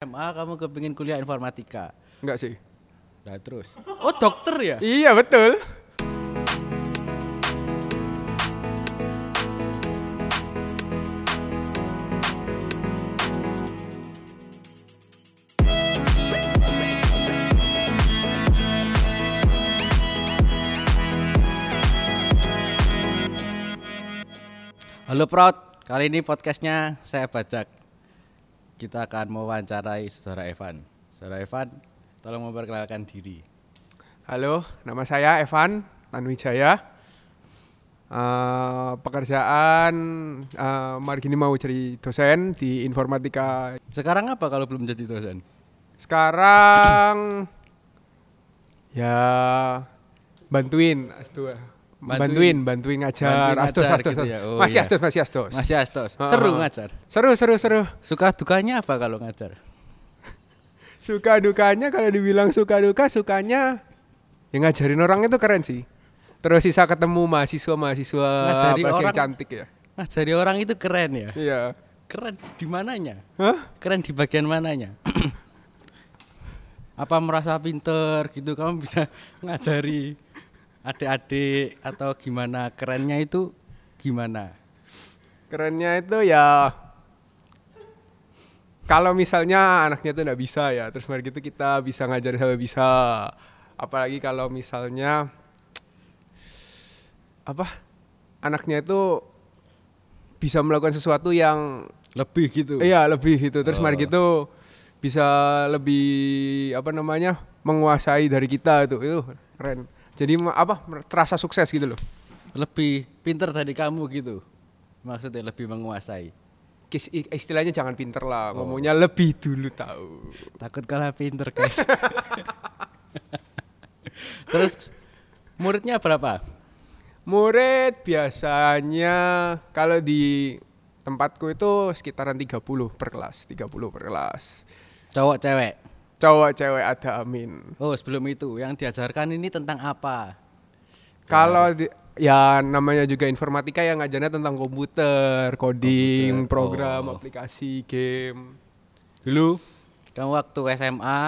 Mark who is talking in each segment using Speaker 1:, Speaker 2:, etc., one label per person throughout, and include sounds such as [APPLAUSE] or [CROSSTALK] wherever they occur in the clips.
Speaker 1: SMA kamu kepingin kuliah informatika.
Speaker 2: Enggak sih.
Speaker 1: Nah terus. Oh dokter ya?
Speaker 2: Iya, betul.
Speaker 1: Halo Proud, kali ini podcastnya saya bajak. Kita akan mewawancarai saudara Evan. Saudara Evan, tolong memperkenalkan diri.
Speaker 2: Halo, nama saya Evan Tanuwijaya. Eh, pekerjaan eh, Margini mau jadi dosen di informatika.
Speaker 1: Sekarang apa kalau belum jadi dosen?
Speaker 2: Sekarang ya bantuin S2.
Speaker 1: Bantuin.
Speaker 2: Bantuin, bantuin ngajar.
Speaker 1: Bantuin
Speaker 2: astos,
Speaker 1: ngajar
Speaker 2: astos,
Speaker 1: gitu
Speaker 2: astos.
Speaker 1: ya? Oh,
Speaker 2: masih
Speaker 1: iya.
Speaker 2: astos, masih astos.
Speaker 1: Masih astos.
Speaker 2: Ah,
Speaker 1: Seru
Speaker 2: ah.
Speaker 1: ngajar.
Speaker 2: Seru, seru, seru.
Speaker 1: Suka dukanya apa kalau ngajar? [LAUGHS]
Speaker 2: Suka dukanya kalau dibilang suka duka, sukanya yang ngajarin orang itu keren sih. Terus sisa ketemu mahasiswa-mahasiswa
Speaker 1: Ngajari
Speaker 2: yang
Speaker 1: orang.
Speaker 2: cantik ya.
Speaker 1: Ngajari orang itu keren ya.
Speaker 2: Iya.
Speaker 1: Keren di mananya?
Speaker 2: Hah?
Speaker 1: Keren di bagian mananya? [COUGHS] apa merasa pinter gitu kamu bisa [LAUGHS] ngajari adik-adik atau gimana kerennya itu gimana
Speaker 2: Kerennya itu ya kalau misalnya anaknya itu nggak bisa ya, terus mari gitu kita bisa ngajarin sampai bisa. Apalagi kalau misalnya apa? Anaknya itu bisa melakukan sesuatu yang
Speaker 1: lebih gitu
Speaker 2: Iya lebih gitu. Terus mari
Speaker 1: Oh.
Speaker 2: gitu bisa lebih apa namanya menguasai dari kita itu itu keren. Jadi apa terasa sukses gitu loh.
Speaker 1: lebih pinter dari kamu gitu maksudnya lebih menguasai
Speaker 2: Istilahnya jangan pinter lah,
Speaker 1: Oh.
Speaker 2: ngomongnya lebih dulu tahu.
Speaker 1: takut kalah pinter guys terus muridnya berapa
Speaker 2: Murid biasanya kalau di tempatku itu sekitaran 30 per kelas, 30 per kelas.
Speaker 1: cowok cewek
Speaker 2: Cowok cewek ada amin.
Speaker 1: oh sebelum itu yang diajarkan ini tentang apa
Speaker 2: Kalau di- ya namanya juga informatika yang ngajarnya tentang komputer, coding,
Speaker 1: Komputer,
Speaker 2: program,
Speaker 1: oh.
Speaker 2: aplikasi, game.
Speaker 1: dulu kamu waktu SMA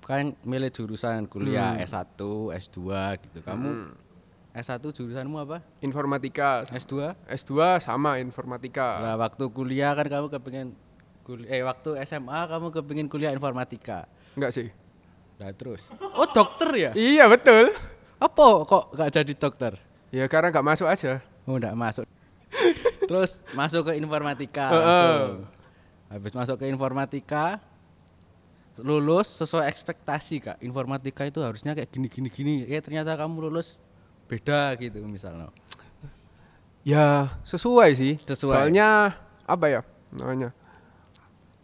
Speaker 1: kan milih jurusan kuliah
Speaker 2: Hmm.
Speaker 1: S1, S2 gitu. Kamu S1 jurusanmu apa?
Speaker 2: Informatika.
Speaker 1: S2?
Speaker 2: S2 sama informatika.
Speaker 1: Nah, waktu kuliah kan kamu kepingin kuliah eh waktu SMA kamu kepingin kuliah informatika.
Speaker 2: Enggak sih?
Speaker 1: Nah, terus. Oh, dokter ya?
Speaker 2: Iya betul.
Speaker 1: Apa kok nggak jadi dokter?
Speaker 2: Ya karena nggak masuk aja.
Speaker 1: Oh, enggak masuk. [LAUGHS] terus masuk ke informatika
Speaker 2: Heeh.
Speaker 1: langsung. Habis masuk ke informatika lulus sesuai ekspektasi Kak. Informatika itu harusnya kayak gini gini gini. Eh ternyata kamu lulus beda gitu misalnya.
Speaker 2: Ya sesuai sih.
Speaker 1: Sesuai.
Speaker 2: Soalnya apa ya namanya?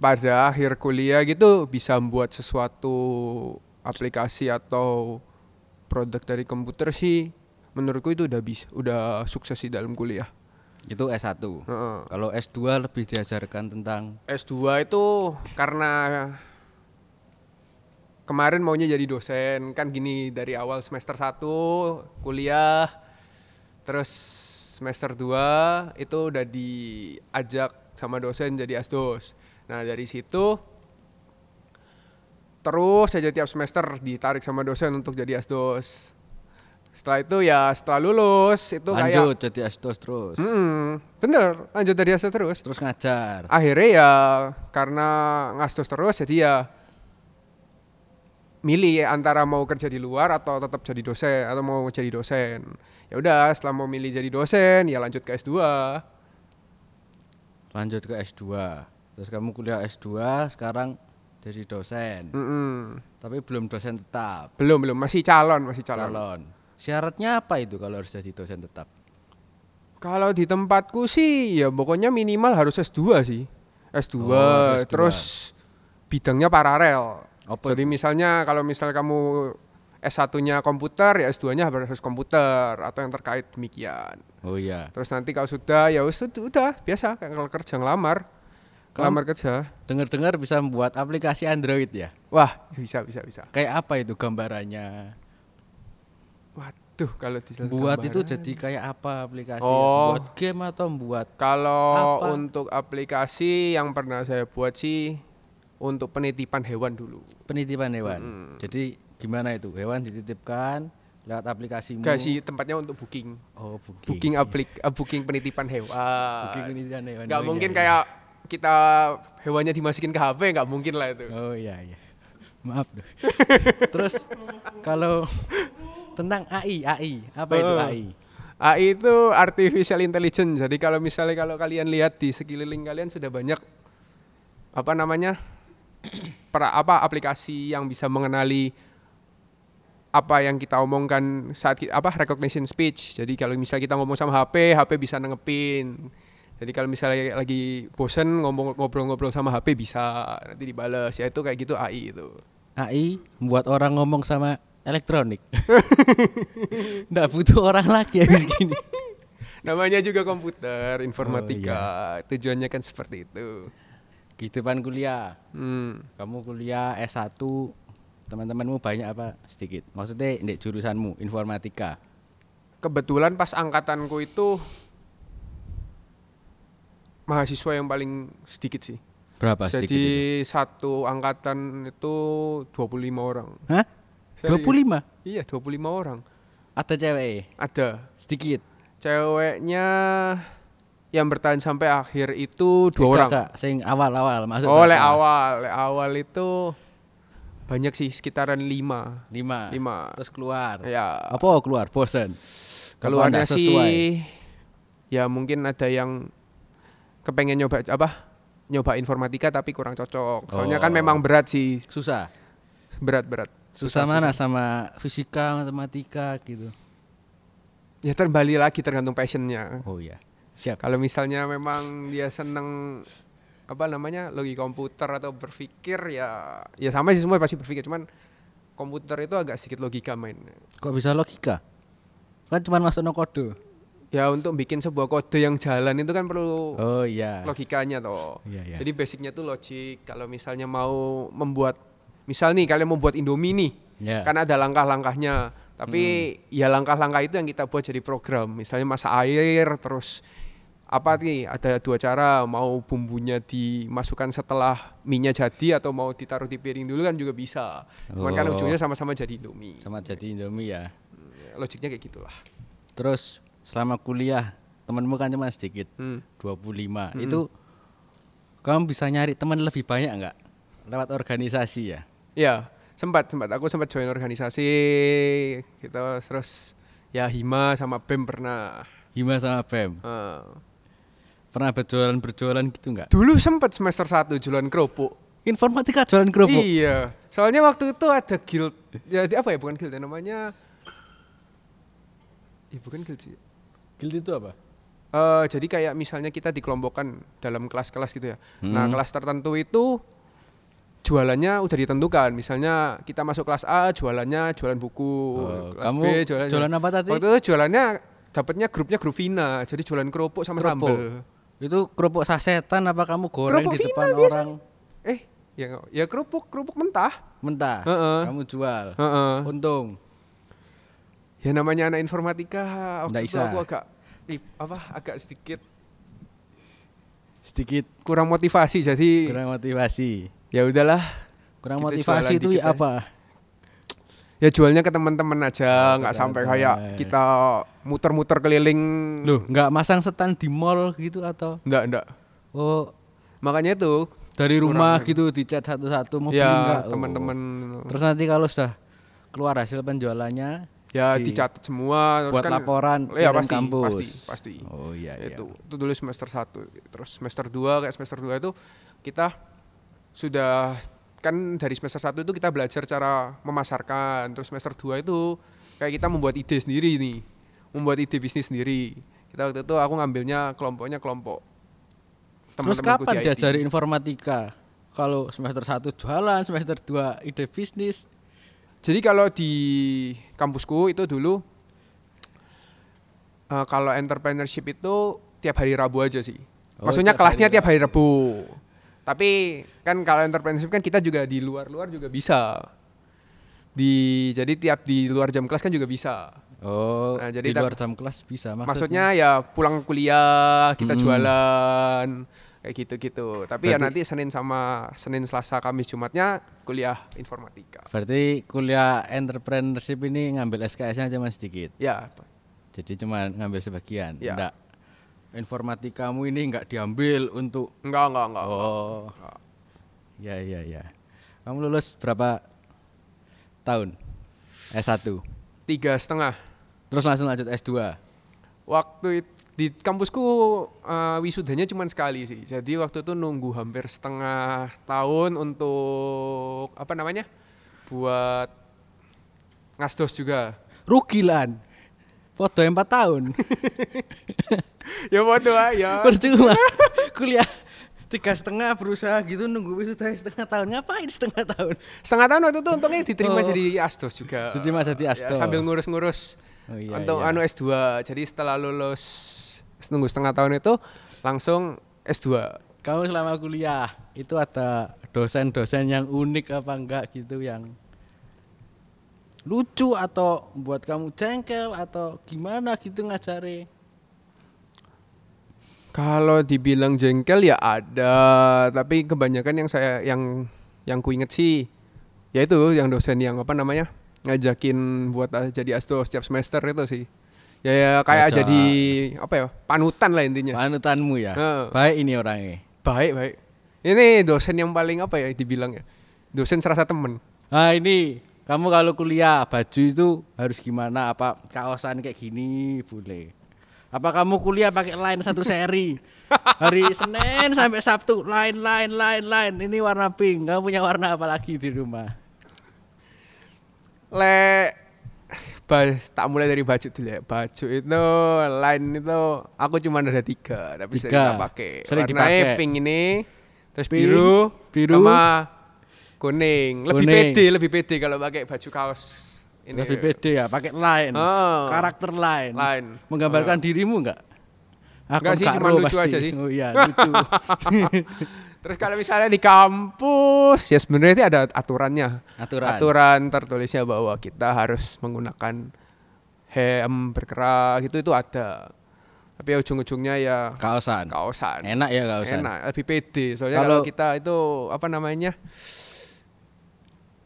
Speaker 2: Pada akhir kuliah gitu bisa membuat sesuatu aplikasi atau produk dari komputer sih menurutku itu udah bisa udah sukses sih dalam kuliah.
Speaker 1: Itu S1.
Speaker 2: Heeh.
Speaker 1: Kalau S2 lebih diajarkan tentang
Speaker 2: S2 itu karena kemarin maunya jadi dosen kan gini dari awal semester 1 kuliah terus semester 2 itu udah diajak sama dosen jadi asdos. Nah, dari situ terus saja tiap semester ditarik sama dosen untuk jadi asdos. Setelah itu ya setelah lulus itu kayak
Speaker 1: lanjut jadi asdos terus.
Speaker 2: Hmm, bener lanjut dari asdos terus
Speaker 1: Terus ngajar.
Speaker 2: akhirnya ya karena ngastos terus jadi ya milih antara mau kerja di luar atau tetap jadi dosen atau mau jadi dosen ya udah setelah mau milih jadi dosen ya lanjut ke S2
Speaker 1: Lanjut ke S2. Terus kamu kuliah S2 sekarang jadi dosen.
Speaker 2: Mm-mm.
Speaker 1: Tapi belum dosen tetap.
Speaker 2: belum belum masih calon masih calon,
Speaker 1: calon. Syaratnya apa itu kalau harus jadi dosen tetap?
Speaker 2: kalau di tempatku sih ya pokoknya minimal harus S2 sih S2,
Speaker 1: Oh, harus S2.
Speaker 2: terus bidangnya paralel
Speaker 1: Apa
Speaker 2: jadi misalnya kalau misal kamu S1-nya komputer ya S2-nya harus komputer atau yang terkait demikian
Speaker 1: Oh iya.
Speaker 2: Terus nanti kalau sudah ya wis, udah biasa kalau kerja ngelamar. Ngelamar kerja.
Speaker 1: Dengar-dengar bisa membuat aplikasi Android ya?
Speaker 2: Wah, bisa bisa bisa.
Speaker 1: Kayak apa itu gambarannya?
Speaker 2: Waduh, kalau di
Speaker 1: Buat itu jadi kayak apa aplikasi?
Speaker 2: Oh.
Speaker 1: Buat game atau buat
Speaker 2: kalau
Speaker 1: Apa?
Speaker 2: untuk aplikasi yang pernah saya buat sih untuk penitipan hewan dulu.
Speaker 1: Penitipan hewan. Jadi gimana itu? Hewan dititipkan lewat aplikasimu.
Speaker 2: Gak sih tempatnya untuk booking.
Speaker 1: Oh, booking.
Speaker 2: Booking aplik eh, booking penitipan hewan.
Speaker 1: Booking penitipan hewan.
Speaker 2: Gak
Speaker 1: Oh,
Speaker 2: mungkin
Speaker 1: iya, iya.
Speaker 2: kayak kita hewannya dimasukin ke HP nggak mungkin lah itu.
Speaker 1: Oh iya iya. Maaf. Duh. [LAUGHS] Terus kalau tentang AI, AI, apa itu
Speaker 2: Oh.
Speaker 1: AI?
Speaker 2: AI itu artificial intelligence. Jadi kalau misalnya kalau kalian lihat di sekeliling kalian sudah banyak apa namanya? [CLEARS THROAT] pra, apa aplikasi yang bisa mengenali apa yang kita omongkan saat apa recognition speech. Jadi kalau misalnya kita ngomong sama HP, HP bisa nangepin. Jadi kalau misalnya lagi bosen ngomong ngobrol-ngobrol sama HP bisa nanti dibales. Ya itu kayak gitu AI itu.
Speaker 1: AI membuat orang ngomong sama elektronik. [LAUGHS] Nggak butuh orang lagi ya begini. [LAUGHS]
Speaker 2: Namanya juga komputer, informatika. Tujuannya kan seperti itu.
Speaker 1: Kehidupan kuliah.
Speaker 2: Hmm.
Speaker 1: Kamu kuliah S1, teman-temanmu banyak apa? Sedikit. Maksudnya di jurusanmu informatika.
Speaker 2: Kebetulan pas angkatanku itu mahasiswa yang paling sedikit sih.
Speaker 1: Berapa sedikit?
Speaker 2: Jadi satu angkatan itu 25 orang.
Speaker 1: Hah?
Speaker 2: Serius.
Speaker 1: 25?
Speaker 2: Iya, 25 orang.
Speaker 1: Ada cewek?
Speaker 2: Ada.
Speaker 1: Sedikit.
Speaker 2: Ceweknya yang bertahan sampai akhir itu dua orang.
Speaker 1: Kakak, sing awal-awal masuk.
Speaker 2: Oh, le awal, le awal itu banyak sih sekitaran lima.
Speaker 1: Lima.
Speaker 2: Lima.
Speaker 1: Terus keluar.
Speaker 2: Ya.
Speaker 1: Apa keluar? Bosen.
Speaker 2: Keluarnya sih ya mungkin ada yang kepengen nyoba apa? Nyoba informatika tapi kurang cocok. Soalnya kan
Speaker 1: Oh.
Speaker 2: memang berat sih,
Speaker 1: Susah.
Speaker 2: berat-berat.
Speaker 1: Susah, mana sama fisika, matematika gitu.
Speaker 2: Ya terbalik lagi tergantung passionnya.
Speaker 1: Oh iya. Siap.
Speaker 2: Kalau misalnya memang dia seneng apa namanya logika komputer atau berpikir ya ya sama sih semua pasti berpikir cuman komputer itu agak sedikit logika mainnya.
Speaker 1: Kok bisa logika? Kan cuma masuk no kode.
Speaker 2: Ya untuk bikin sebuah kode yang jalan itu kan perlu
Speaker 1: Oh iya.
Speaker 2: logikanya toh.
Speaker 1: Iya, iya.
Speaker 2: Jadi basicnya tuh logik. Kalau misalnya mau membuat, misal nih kalian mau buat Indomie nih,
Speaker 1: Ya.
Speaker 2: kan ada langkah-langkahnya. Tapi ya langkah-langkah itu yang kita buat jadi program. Misalnya masak air, terus apa nih? Ada dua cara. Mau bumbunya dimasukkan setelah minyak jadi atau mau ditaruh di piring dulu kan juga bisa. Cuman kan
Speaker 1: Oh.
Speaker 2: ujungnya sama-sama jadi Indomie.
Speaker 1: Sama jadi Indomie ya.
Speaker 2: Ya, Logiknya kayak gitulah.
Speaker 1: Terus selama kuliah temanmu kan cuma sedikit.
Speaker 2: Hmm.
Speaker 1: 25. Itu kamu bisa nyari teman lebih banyak nggak? Lewat organisasi ya.
Speaker 2: Ya, sempat sempat aku sempat join organisasi gitu terus ya Hima sama BEM pernah.
Speaker 1: Hima sama BEM.
Speaker 2: Eh,
Speaker 1: Pernah berjualan-berjualan gitu nggak?
Speaker 2: dulu sempat semester 1 jualan kerupuk.
Speaker 1: Informatika jualan kerupuk.
Speaker 2: Iya. Soalnya waktu itu ada guild. Ya apa ya bukan guild ya namanya Ih, bukan guild sih.
Speaker 1: Guild itu apa?
Speaker 2: Eh, jadi kayak misalnya kita dikelompokkan dalam kelas-kelas gitu ya. Nah,
Speaker 1: Hmm.
Speaker 2: kelas tertentu itu jualannya udah ditentukan. Misalnya kita masuk kelas A, jualannya jualan buku.
Speaker 1: Oh,
Speaker 2: kelas
Speaker 1: kamu
Speaker 2: B jualan
Speaker 1: jualan apa tadi?
Speaker 2: Waktu itu jualannya dapatnya grupnya grup Vina. Jadi jualan kerupuk sama
Speaker 1: Kerupuk.
Speaker 2: sambel.
Speaker 1: Itu kerupuk sasetan apa kamu goreng
Speaker 2: Kerupuk
Speaker 1: di
Speaker 2: Vina
Speaker 1: depan
Speaker 2: biasa.
Speaker 1: orang
Speaker 2: Eh, ya ya kerupuk, kerupuk mentah.
Speaker 1: mentah?
Speaker 2: Heeh.
Speaker 1: Kamu jual.
Speaker 2: Heeh.
Speaker 1: Untung.
Speaker 2: Ya namanya anak informatika, waktu
Speaker 1: Nggak
Speaker 2: itu
Speaker 1: bisa.
Speaker 2: aku agak apa agak sedikit
Speaker 1: Sedikit
Speaker 2: kurang motivasi jadi
Speaker 1: kurang motivasi.
Speaker 2: ya udahlah
Speaker 1: Kurang
Speaker 2: Kita
Speaker 1: motivasi itu apa?
Speaker 2: ya jualnya ke teman-teman aja
Speaker 1: Oh,
Speaker 2: nggak
Speaker 1: ke
Speaker 2: sampai kayak kita muter-muter keliling
Speaker 1: Loh, nggak masang stand di mall gitu atau?
Speaker 2: enggak enggak
Speaker 1: Oh,
Speaker 2: makanya itu
Speaker 1: dari rumah
Speaker 2: Kurang.
Speaker 1: gitu dicat satu-satu mau beli
Speaker 2: ya?
Speaker 1: Oh.
Speaker 2: teman-teman
Speaker 1: Terus nanti kalau sudah keluar hasil penjualannya
Speaker 2: ya
Speaker 1: di-
Speaker 2: dicatat semua terus
Speaker 1: buat
Speaker 2: kan
Speaker 1: laporan
Speaker 2: ya pasti
Speaker 1: kampus.
Speaker 2: pasti pasti
Speaker 1: Oh iya iya.
Speaker 2: itu itu dulu semester 1 terus semester 2 kayak semester 2 itu kita sudah kan dari semester 1 itu kita belajar cara memasarkan terus semester 2 itu kayak kita membuat ide sendiri nih membuat ide bisnis sendiri kita waktu itu aku ngambilnya kelompoknya kelompok
Speaker 1: Terus
Speaker 2: teman-temanku
Speaker 1: kapan diajari informatika? Kalau semester 1 jualan, semester 2 ide bisnis.
Speaker 2: Jadi kalau di kampusku itu dulu eh, kalau entrepreneurship itu tiap hari Rabu aja sih.
Speaker 1: Oh,
Speaker 2: Maksudnya
Speaker 1: tiap
Speaker 2: kelasnya
Speaker 1: hari
Speaker 2: tiap hari Rabu. Tapi kan kalau entrepreneurship kan kita juga di luar-luar juga bisa. Di jadi tiap di luar jam kelas kan juga bisa.
Speaker 1: Oh,
Speaker 2: Nah, jadi
Speaker 1: di luar jam kelas bisa maksudnya.
Speaker 2: Maksudnya ya pulang kuliah kita
Speaker 1: Hmm.
Speaker 2: jualan. Kayak gitu-gitu. Tapi ya
Speaker 1: Berarti-
Speaker 2: nanti Senin sama Senin, Selasa, Kamis, Jumatnya kuliah informatika.
Speaker 1: Berarti kuliah entrepreneurship ini ngambil SKS-nya cuma sedikit.
Speaker 2: Ya,
Speaker 1: Jadi cuma ngambil sebagian.
Speaker 2: Ya.
Speaker 1: Enggak. Informatikamu ini enggak diambil untuk
Speaker 2: enggak enggak enggak.
Speaker 1: Oh. Ya ya ya. Kamu lulus berapa tahun? S1.
Speaker 2: Tiga setengah.
Speaker 1: Terus langsung lanjut S2.
Speaker 2: Waktu it- di kampusku eh, wisudanya cuma sekali sih. Jadi waktu itu nunggu hampir setengah tahun untuk apa namanya? Buat ngasdos juga.
Speaker 1: Rugilan. Foto 4 tahun. [LAUGHS]
Speaker 2: ya bodoh ah, ya.
Speaker 1: Percuma. [LAUGHS] Kuliah tiga setengah berusaha gitu nunggu wisuda setengah tahun ngapain setengah tahun
Speaker 2: Setengah tahun waktu itu untungnya diterima
Speaker 1: Oh.
Speaker 2: jadi asdos juga.
Speaker 1: Diterima jadi
Speaker 2: Ya,
Speaker 1: asdos.
Speaker 2: sambil ngurus-ngurus
Speaker 1: Oh iya,
Speaker 2: untuk
Speaker 1: iya.
Speaker 2: anu S2. Jadi setelah lulus nunggu setengah tahun itu langsung S2.
Speaker 1: kamu selama kuliah itu ada dosen-dosen yang unik apa enggak gitu yang lucu atau buat kamu jengkel atau gimana gitu ngajari
Speaker 2: Kalau dibilang jengkel ya ada, tapi kebanyakan yang saya yang yang ku inget sih yaitu yang dosen yang apa namanya ngajakin buat a- jadi asdo setiap semester itu sih. Ya, ya kayak
Speaker 1: Ngajak.
Speaker 2: jadi apa ya panutan lah intinya.
Speaker 1: panutanmu ya
Speaker 2: Heeh.
Speaker 1: baik ini orangnya
Speaker 2: Baik baik. Ini dosen yang paling apa ya dibilang ya? Dosen serasa temen.
Speaker 1: nah ini kamu kalau kuliah baju itu harus gimana apa kaosan kayak gini boleh apa kamu kuliah pakai line satu seri hari [LAUGHS] Senin sampai Sabtu line line line line ini warna pink kamu punya warna apa lagi di rumah
Speaker 2: Le tak mulai dari baju dulu ya. Baju itu line itu aku cuma ada tiga, tapi sering
Speaker 1: Tiga.
Speaker 2: tak pakai.
Speaker 1: Sering
Speaker 2: Warnanya pink ini, terus
Speaker 1: Pink,
Speaker 2: biru,
Speaker 1: biru,
Speaker 2: sama kuning. Lebih
Speaker 1: kuning.
Speaker 2: pede, lebih pede kalau pakai baju kaos ini.
Speaker 1: lebih pede ya pakai line
Speaker 2: Oh.
Speaker 1: karakter line
Speaker 2: Line.
Speaker 1: menggambarkan dirimu enggak
Speaker 2: Enggak sih, cuma lucu
Speaker 1: pasti.
Speaker 2: aja sih.
Speaker 1: oh iya [LAUGHS] lucu [LAUGHS]
Speaker 2: Terus kalau misalnya di kampus, ya sebenarnya itu ada aturannya.
Speaker 1: aturan
Speaker 2: Aturan tertulisnya bahwa kita harus menggunakan hem berkerak gitu itu ada. Tapi ya ujung-ujungnya ya
Speaker 1: kaosan
Speaker 2: kaosan.
Speaker 1: enak ya kaosan
Speaker 2: Enak, lebih pede. Soalnya
Speaker 1: Kalau-
Speaker 2: kalau kita itu apa namanya?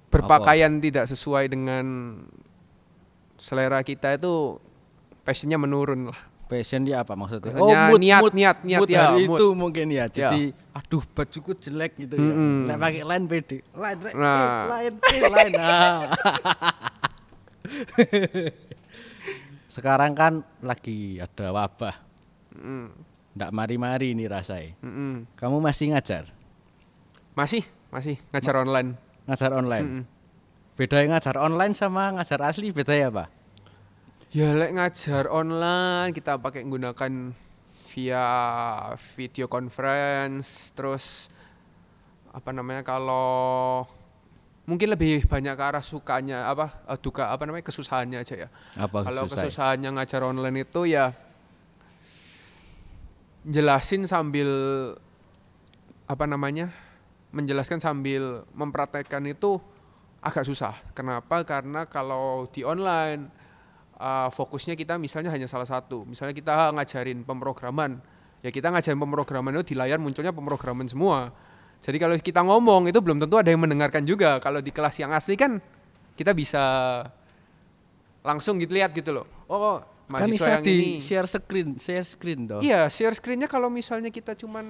Speaker 2: berpakaian tidak sesuai dengan selera kita itu passionnya menurun lah.
Speaker 1: Passion dia apa maksudnya?
Speaker 2: Maksudnya niat, niat, niat,
Speaker 1: mood
Speaker 2: ya,
Speaker 1: hari
Speaker 2: mood.
Speaker 1: itu mungkin ya. Jadi, aduh bajuku jelek gitu ya.
Speaker 2: Mm-mm.
Speaker 1: Nek pakai line pede, line,
Speaker 2: Nah.
Speaker 1: line, line, line. [LAUGHS] Nah. Sekarang kan lagi ada wabah,
Speaker 2: Mm,
Speaker 1: ndak mari-mari nih rasai.
Speaker 2: mm-mm.
Speaker 1: Kamu masih ngajar,
Speaker 2: Masih, masih ngajar online.
Speaker 1: ngajar online.
Speaker 2: Mm-mm.
Speaker 1: Beda yang ngajar online sama ngajar asli beda ya pak?
Speaker 2: Ya lek ngajar online kita pakai menggunakan via video conference terus apa namanya kalau mungkin lebih banyak ke arah sukanya apa eh, duka apa namanya kesusahannya aja ya.
Speaker 1: Apa
Speaker 2: Kalau
Speaker 1: susah?
Speaker 2: kesusahannya ngajar online itu ya jelasin sambil apa namanya menjelaskan sambil mempraktekkan itu agak susah. Kenapa? Karena kalau di online uh, fokusnya kita misalnya hanya salah satu. Misalnya kita ngajarin pemrograman, ya kita ngajarin pemrograman itu di layar munculnya pemrograman semua. Jadi kalau kita ngomong itu belum tentu ada yang mendengarkan juga. Kalau di kelas yang asli kan kita bisa langsung gitu lihat gitu loh. Oh,
Speaker 1: kan
Speaker 2: mahasiswa
Speaker 1: bisa
Speaker 2: yang
Speaker 1: di
Speaker 2: ini
Speaker 1: share screen, share screen toh.
Speaker 2: Iya, share screen-nya kalau misalnya kita cuman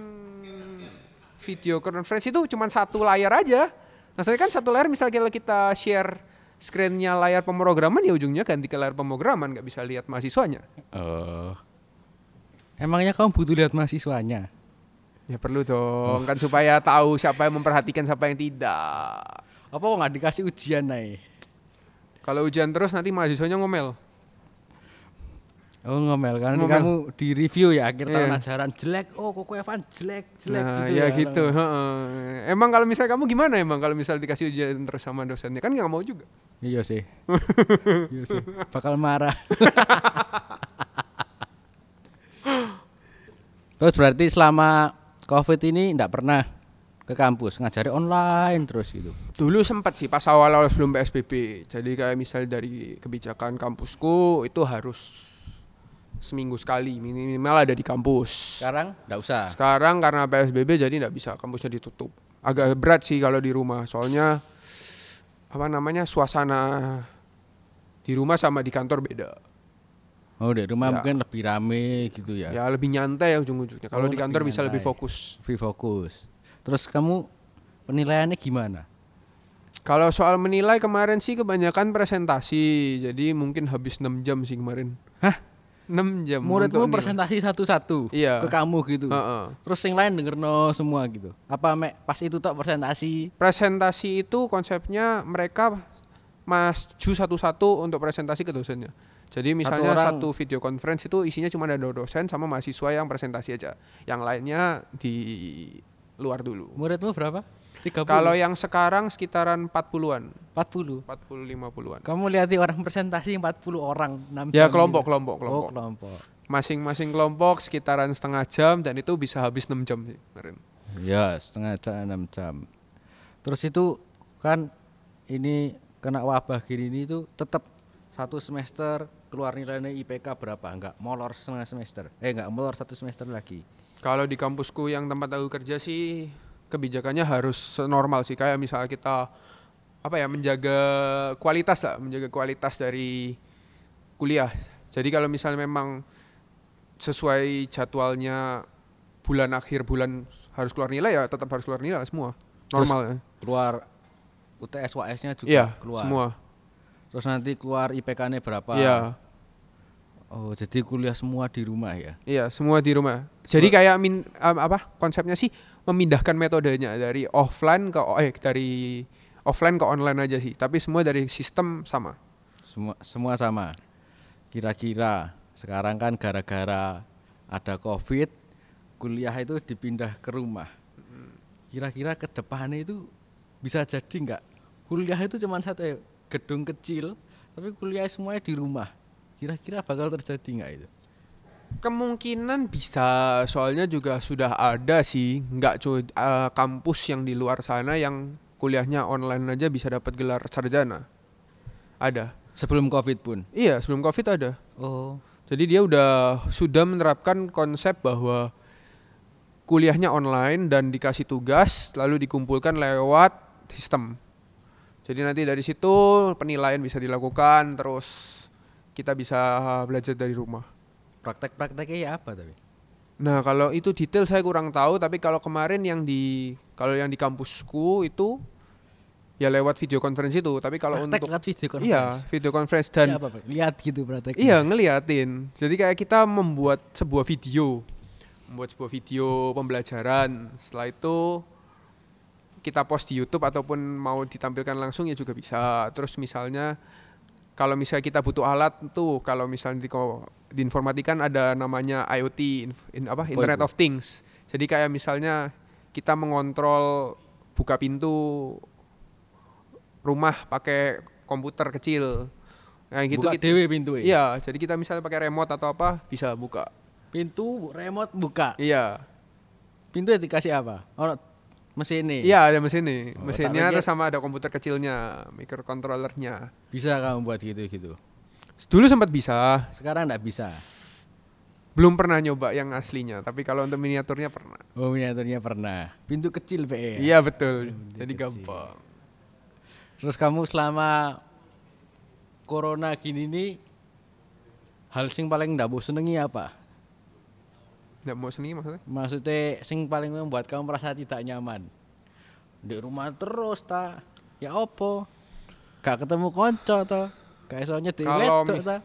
Speaker 2: video conference itu cuman satu layar aja. Nah, saya kan satu layar misalnya kalau kita share screen-nya layar pemrograman ya ujungnya ganti ke layar pemrograman nggak bisa lihat mahasiswanya.
Speaker 1: Oh. Emangnya kamu butuh lihat mahasiswanya?
Speaker 2: Ya perlu dong kan supaya tahu siapa yang memperhatikan siapa yang tidak.
Speaker 1: Apa kok nggak dikasih ujian nih?
Speaker 2: Kalau ujian terus nanti mahasiswanya ngomel.
Speaker 1: Oh ngomel kan
Speaker 2: Ngomel.
Speaker 1: kamu di review ya akhir tahun
Speaker 2: Iya.
Speaker 1: ajaran jelek. Oh kok Evan jelek, jelek
Speaker 2: nah,
Speaker 1: gitu
Speaker 2: ya,
Speaker 1: ya.
Speaker 2: gitu. Emang kalau misalnya kamu gimana emang kalau misalnya dikasih ujian terus sama dosennya kan nggak mau juga.
Speaker 1: Iya sih. [LAUGHS] iya sih. Bakal marah. Terus berarti selama Covid ini enggak pernah ke kampus, ngajari online terus gitu.
Speaker 2: Dulu sempat sih pas awal-awal sebelum PSBB. Jadi kayak misal dari kebijakan kampusku itu harus seminggu sekali minimal ada di kampus.
Speaker 1: Sekarang enggak usah.
Speaker 2: Sekarang karena PSBB jadi nggak bisa kampusnya ditutup. Agak berat sih kalau di rumah soalnya apa namanya suasana di rumah sama di kantor beda.
Speaker 1: Oh, di rumah
Speaker 2: Ya.
Speaker 1: mungkin lebih rame gitu ya.
Speaker 2: Ya lebih nyantai ya ujung-ujungnya. Kalau
Speaker 1: Oh,
Speaker 2: di kantor bisa lebih fokus.
Speaker 1: Lebih fokus. Terus kamu penilaiannya gimana?
Speaker 2: Kalau soal menilai kemarin sih kebanyakan presentasi. Jadi mungkin habis 6 jam sih kemarin.
Speaker 1: Hah?
Speaker 2: 6 jam.
Speaker 1: Muridmu presentasi satu-satu
Speaker 2: Iya.
Speaker 1: ke kamu gitu.
Speaker 2: Heeh.
Speaker 1: Terus yang lain denger no semua gitu. Apa mek pas itu tok presentasi?
Speaker 2: Presentasi itu konsepnya mereka maju satu-satu untuk presentasi ke dosennya. Jadi misalnya
Speaker 1: orang-
Speaker 2: satu, video conference itu isinya cuma ada dosen sama mahasiswa yang presentasi aja. Yang lainnya di luar dulu.
Speaker 1: Muridmu berapa? 30.
Speaker 2: Kalau yang sekarang sekitaran 40-an,
Speaker 1: 40.
Speaker 2: 40 50-an.
Speaker 1: Kamu lihat orang presentasi 40 orang 6
Speaker 2: Ya kelompok,
Speaker 1: gitu.
Speaker 2: kelompok,
Speaker 1: Oh,
Speaker 2: kelompok.
Speaker 1: kelompok.
Speaker 2: Masing-masing kelompok sekitaran setengah jam dan itu bisa habis 6 jam sih kemarin.
Speaker 1: Ya, setengah jam 6 jam. Terus itu kan ini kena wabah gini ini tuh tetap satu semester keluar nilainya IPK berapa? Enggak molor setengah semester. Eh enggak molor satu semester lagi.
Speaker 2: Kalau di kampusku yang tempat aku kerja sih kebijakannya harus normal sih kayak misalnya kita apa ya menjaga kualitas lah, menjaga kualitas dari kuliah. Jadi kalau misalnya memang sesuai jadwalnya bulan akhir bulan harus keluar nilai ya tetap harus keluar nilai semua. Normal ya.
Speaker 1: Keluar UTS WS-nya juga
Speaker 2: Iya,
Speaker 1: keluar.
Speaker 2: semua.
Speaker 1: Terus nanti keluar IPK-nya berapa?
Speaker 2: Iya.
Speaker 1: Oh, jadi kuliah semua di rumah ya.
Speaker 2: Iya, semua di rumah. Jadi kayak min, apa konsepnya sih memindahkan metodenya dari offline ke eh dari offline ke online aja sih, tapi semua dari sistem sama.
Speaker 1: Semua semua sama. Kira-kira sekarang kan gara-gara ada Covid, kuliah itu dipindah ke rumah. Kira-kira ke depannya itu bisa jadi nggak? Kuliah itu cuma satu eh, gedung kecil, tapi kuliah semuanya di rumah. Kira-kira bakal terjadi nggak itu?
Speaker 2: Kemungkinan bisa, soalnya juga sudah ada sih, nggak cuy eh, kampus yang di luar sana yang kuliahnya online aja bisa dapat gelar sarjana. Ada.
Speaker 1: Sebelum Covid pun.
Speaker 2: Iya, sebelum Covid ada.
Speaker 1: Oh,
Speaker 2: Jadi dia udah sudah menerapkan konsep bahwa kuliahnya online dan dikasih tugas lalu dikumpulkan lewat sistem. Jadi nanti dari situ penilaian bisa dilakukan terus kita bisa belajar dari rumah.
Speaker 1: Praktek-prakteknya ya apa tapi?
Speaker 2: Nah, kalau itu detail saya kurang tahu tapi kalau kemarin yang di kalau yang di kampusku itu ya lewat video conference itu, tapi kalau
Speaker 1: Praktek
Speaker 2: untuk
Speaker 1: lewat video conference.
Speaker 2: iya, video conference dan
Speaker 1: Ya apa, lihat gitu prakteknya.
Speaker 2: Iya ngeliatin. Jadi kayak kita membuat sebuah video, membuat sebuah video pembelajaran. Setelah itu kita post di YouTube ataupun mau ditampilkan langsung ya juga bisa. Terus misalnya kalau misalnya kita butuh alat tuh, kalau misalnya di, di informatika kan ada namanya IoT, inf- in, apa Internet
Speaker 1: itu?
Speaker 2: of Things. Jadi kayak misalnya kita mengontrol buka pintu rumah pakai komputer kecil. Nah gitu
Speaker 1: Buka
Speaker 2: gitu.
Speaker 1: dewe pintu ya?
Speaker 2: Iya, jadi kita misalnya pakai remote atau apa bisa buka.
Speaker 1: Pintu remote buka.
Speaker 2: Iya.
Speaker 1: Pintu dikasih apa? Oh, mesin nih.
Speaker 2: Iya, ada mesin nih.
Speaker 1: Oh,
Speaker 2: Mesinnya terus sama ada komputer kecilnya, microcontrollernya.
Speaker 1: Bisa kamu buat gitu-gitu.
Speaker 2: Dulu sempat bisa,
Speaker 1: Sekarang enggak bisa.
Speaker 2: belum pernah nyoba yang aslinya, tapi kalau untuk miniaturnya pernah.
Speaker 1: Oh, miniaturnya pernah. Pintu kecil PE.
Speaker 2: Iya, betul. Jadi
Speaker 1: kecil.
Speaker 2: gampang.
Speaker 1: Terus kamu selama corona gini nih hal sing paling ndak mau senengi apa?
Speaker 2: Mau seni maksudnya?
Speaker 1: Maksudnya sing paling membuat kamu merasa tidak nyaman. Di rumah terus ta. Ya opo? Gak ketemu konco ta. Gak iso nyedek
Speaker 2: Kalau
Speaker 1: wedok ta.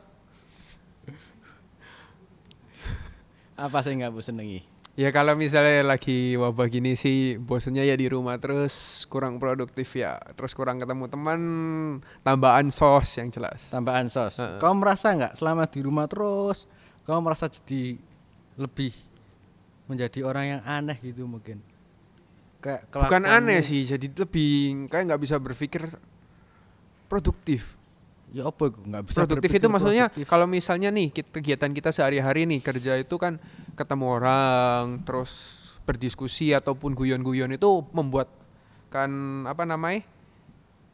Speaker 1: Apa sih nggak mau senengi?
Speaker 2: Ya kalau misalnya lagi wabah gini sih bosennya ya di rumah terus kurang produktif ya terus kurang ketemu teman tambahan sos yang jelas
Speaker 1: Tambahan sos.
Speaker 2: Heeh.
Speaker 1: Kamu merasa nggak selama di rumah terus kamu merasa jadi lebih menjadi orang yang aneh gitu mungkin? Kayak
Speaker 2: bukan aneh sih jadi lebih kayak nggak bisa berpikir produktif
Speaker 1: Ya apa nggak bisa
Speaker 2: produktif itu maksudnya
Speaker 1: produktif.
Speaker 2: kalau misalnya nih kegiatan kita sehari-hari nih kerja itu kan ketemu orang terus berdiskusi ataupun guyon-guyon itu membuat kan apa namanya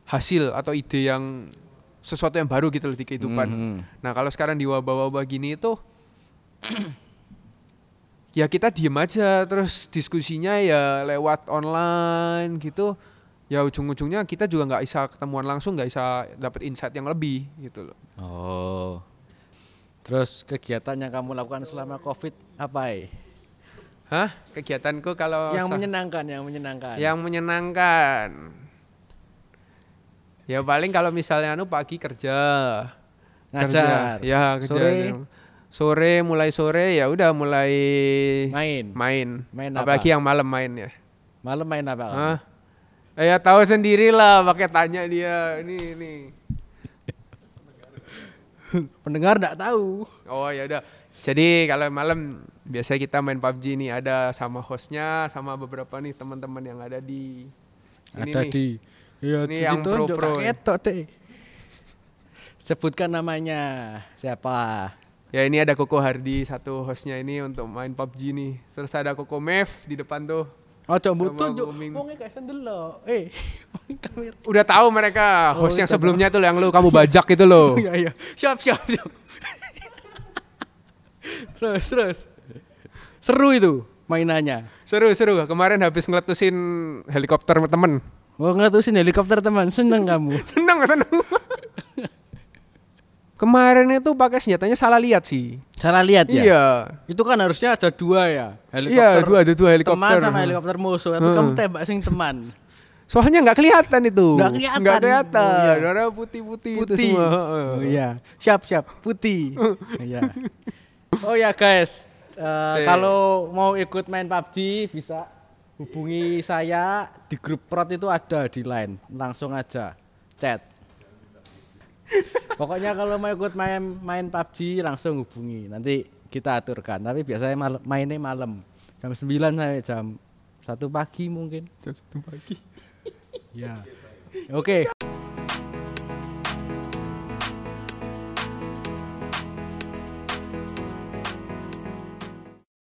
Speaker 2: hasil atau ide yang sesuatu yang baru gitu loh di kehidupan.
Speaker 1: Mhm.
Speaker 2: Nah kalau sekarang di wabah-wabah gini itu ya kita diem aja terus diskusinya ya lewat online gitu ya ujung-ujungnya kita juga nggak bisa ketemuan langsung nggak bisa dapat insight yang lebih gitu loh
Speaker 1: Oh. Terus kegiatan yang kamu lakukan selama Covid apa ya?
Speaker 2: hah kegiatanku kalau
Speaker 1: yang menyenangkan, yang menyenangkan.
Speaker 2: yang menyenangkan ya paling kalau misalnya anu pagi kerja
Speaker 1: Ngajar.
Speaker 2: kerja ya kerja
Speaker 1: Sore?
Speaker 2: Sore mulai sore ya udah mulai
Speaker 1: Main.
Speaker 2: main
Speaker 1: Main
Speaker 2: apalagi
Speaker 1: apa?
Speaker 2: yang malam main ya
Speaker 1: Malam main apa?
Speaker 2: Hah? Eh, ya tahu sendiri lah pakai tanya dia ini ini [LAUGHS]
Speaker 1: Pendengar enggak tahu.
Speaker 2: oh ya udah jadi kalau malam biasa kita main PUBG nih ada sama hostnya sama beberapa nih teman-teman yang ada di ini
Speaker 1: Ada
Speaker 2: nih.
Speaker 1: di Ya
Speaker 2: Ini yang ya.
Speaker 1: ketok deh. Sebutkan namanya. Siapa?
Speaker 2: Ya ini ada Koko Hardi satu hostnya ini untuk main PUBG nih. Terus ada Koko Mev di depan tuh.
Speaker 1: Oh, coba.
Speaker 2: Guming.
Speaker 1: Wong gak iso ndelok. Eh, [LAUGHS] kamera.
Speaker 2: Udah tahu mereka
Speaker 1: Oh,
Speaker 2: host yang
Speaker 1: udah
Speaker 2: sebelumnya tuh yang lu kamu bajak itu loh. [LAUGHS]
Speaker 1: Iya, iya. Siap, siap, siap. [LAUGHS] terus, terus. Seru itu mainannya.
Speaker 2: seru seru. Kemarin habis ngeletusin helikopter temen.
Speaker 1: Oh, ngeletusin helikopter teman. Seneng kamu.
Speaker 2: Seneng seneng. Kemarin itu pakai senjatanya salah lihat sih.
Speaker 1: Salah lihat ya?
Speaker 2: Iya.
Speaker 1: Itu kan harusnya ada dua ya.
Speaker 2: Iya, dua ada dua helikopter.
Speaker 1: Teman sama helikopter musuh. Tapi
Speaker 2: Heeh.
Speaker 1: kamu tembak sing teman.
Speaker 2: Soalnya nggak kelihatan itu.
Speaker 1: Nggak kelihatan.
Speaker 2: Nggak kelihatan.
Speaker 1: Oh, iya.
Speaker 2: Ada putih-putih itu
Speaker 1: Putih.
Speaker 2: semua.
Speaker 1: Oh iya. Siap, siap. Putih. Iya. [LAUGHS] Oh ya guys. Eh,
Speaker 2: Si.
Speaker 1: kalau mau ikut main PUBG bisa hubungi saya di grup prot itu ada di line. Langsung aja chat. Pokoknya kalau mau ikut main main PUBG langsung hubungi. Nanti kita aturkan. Tapi biasanya mal- mainnya malam. Jam 9 sampai jam 1 pagi mungkin.
Speaker 2: Jam satu pagi.
Speaker 1: Ya. Oke.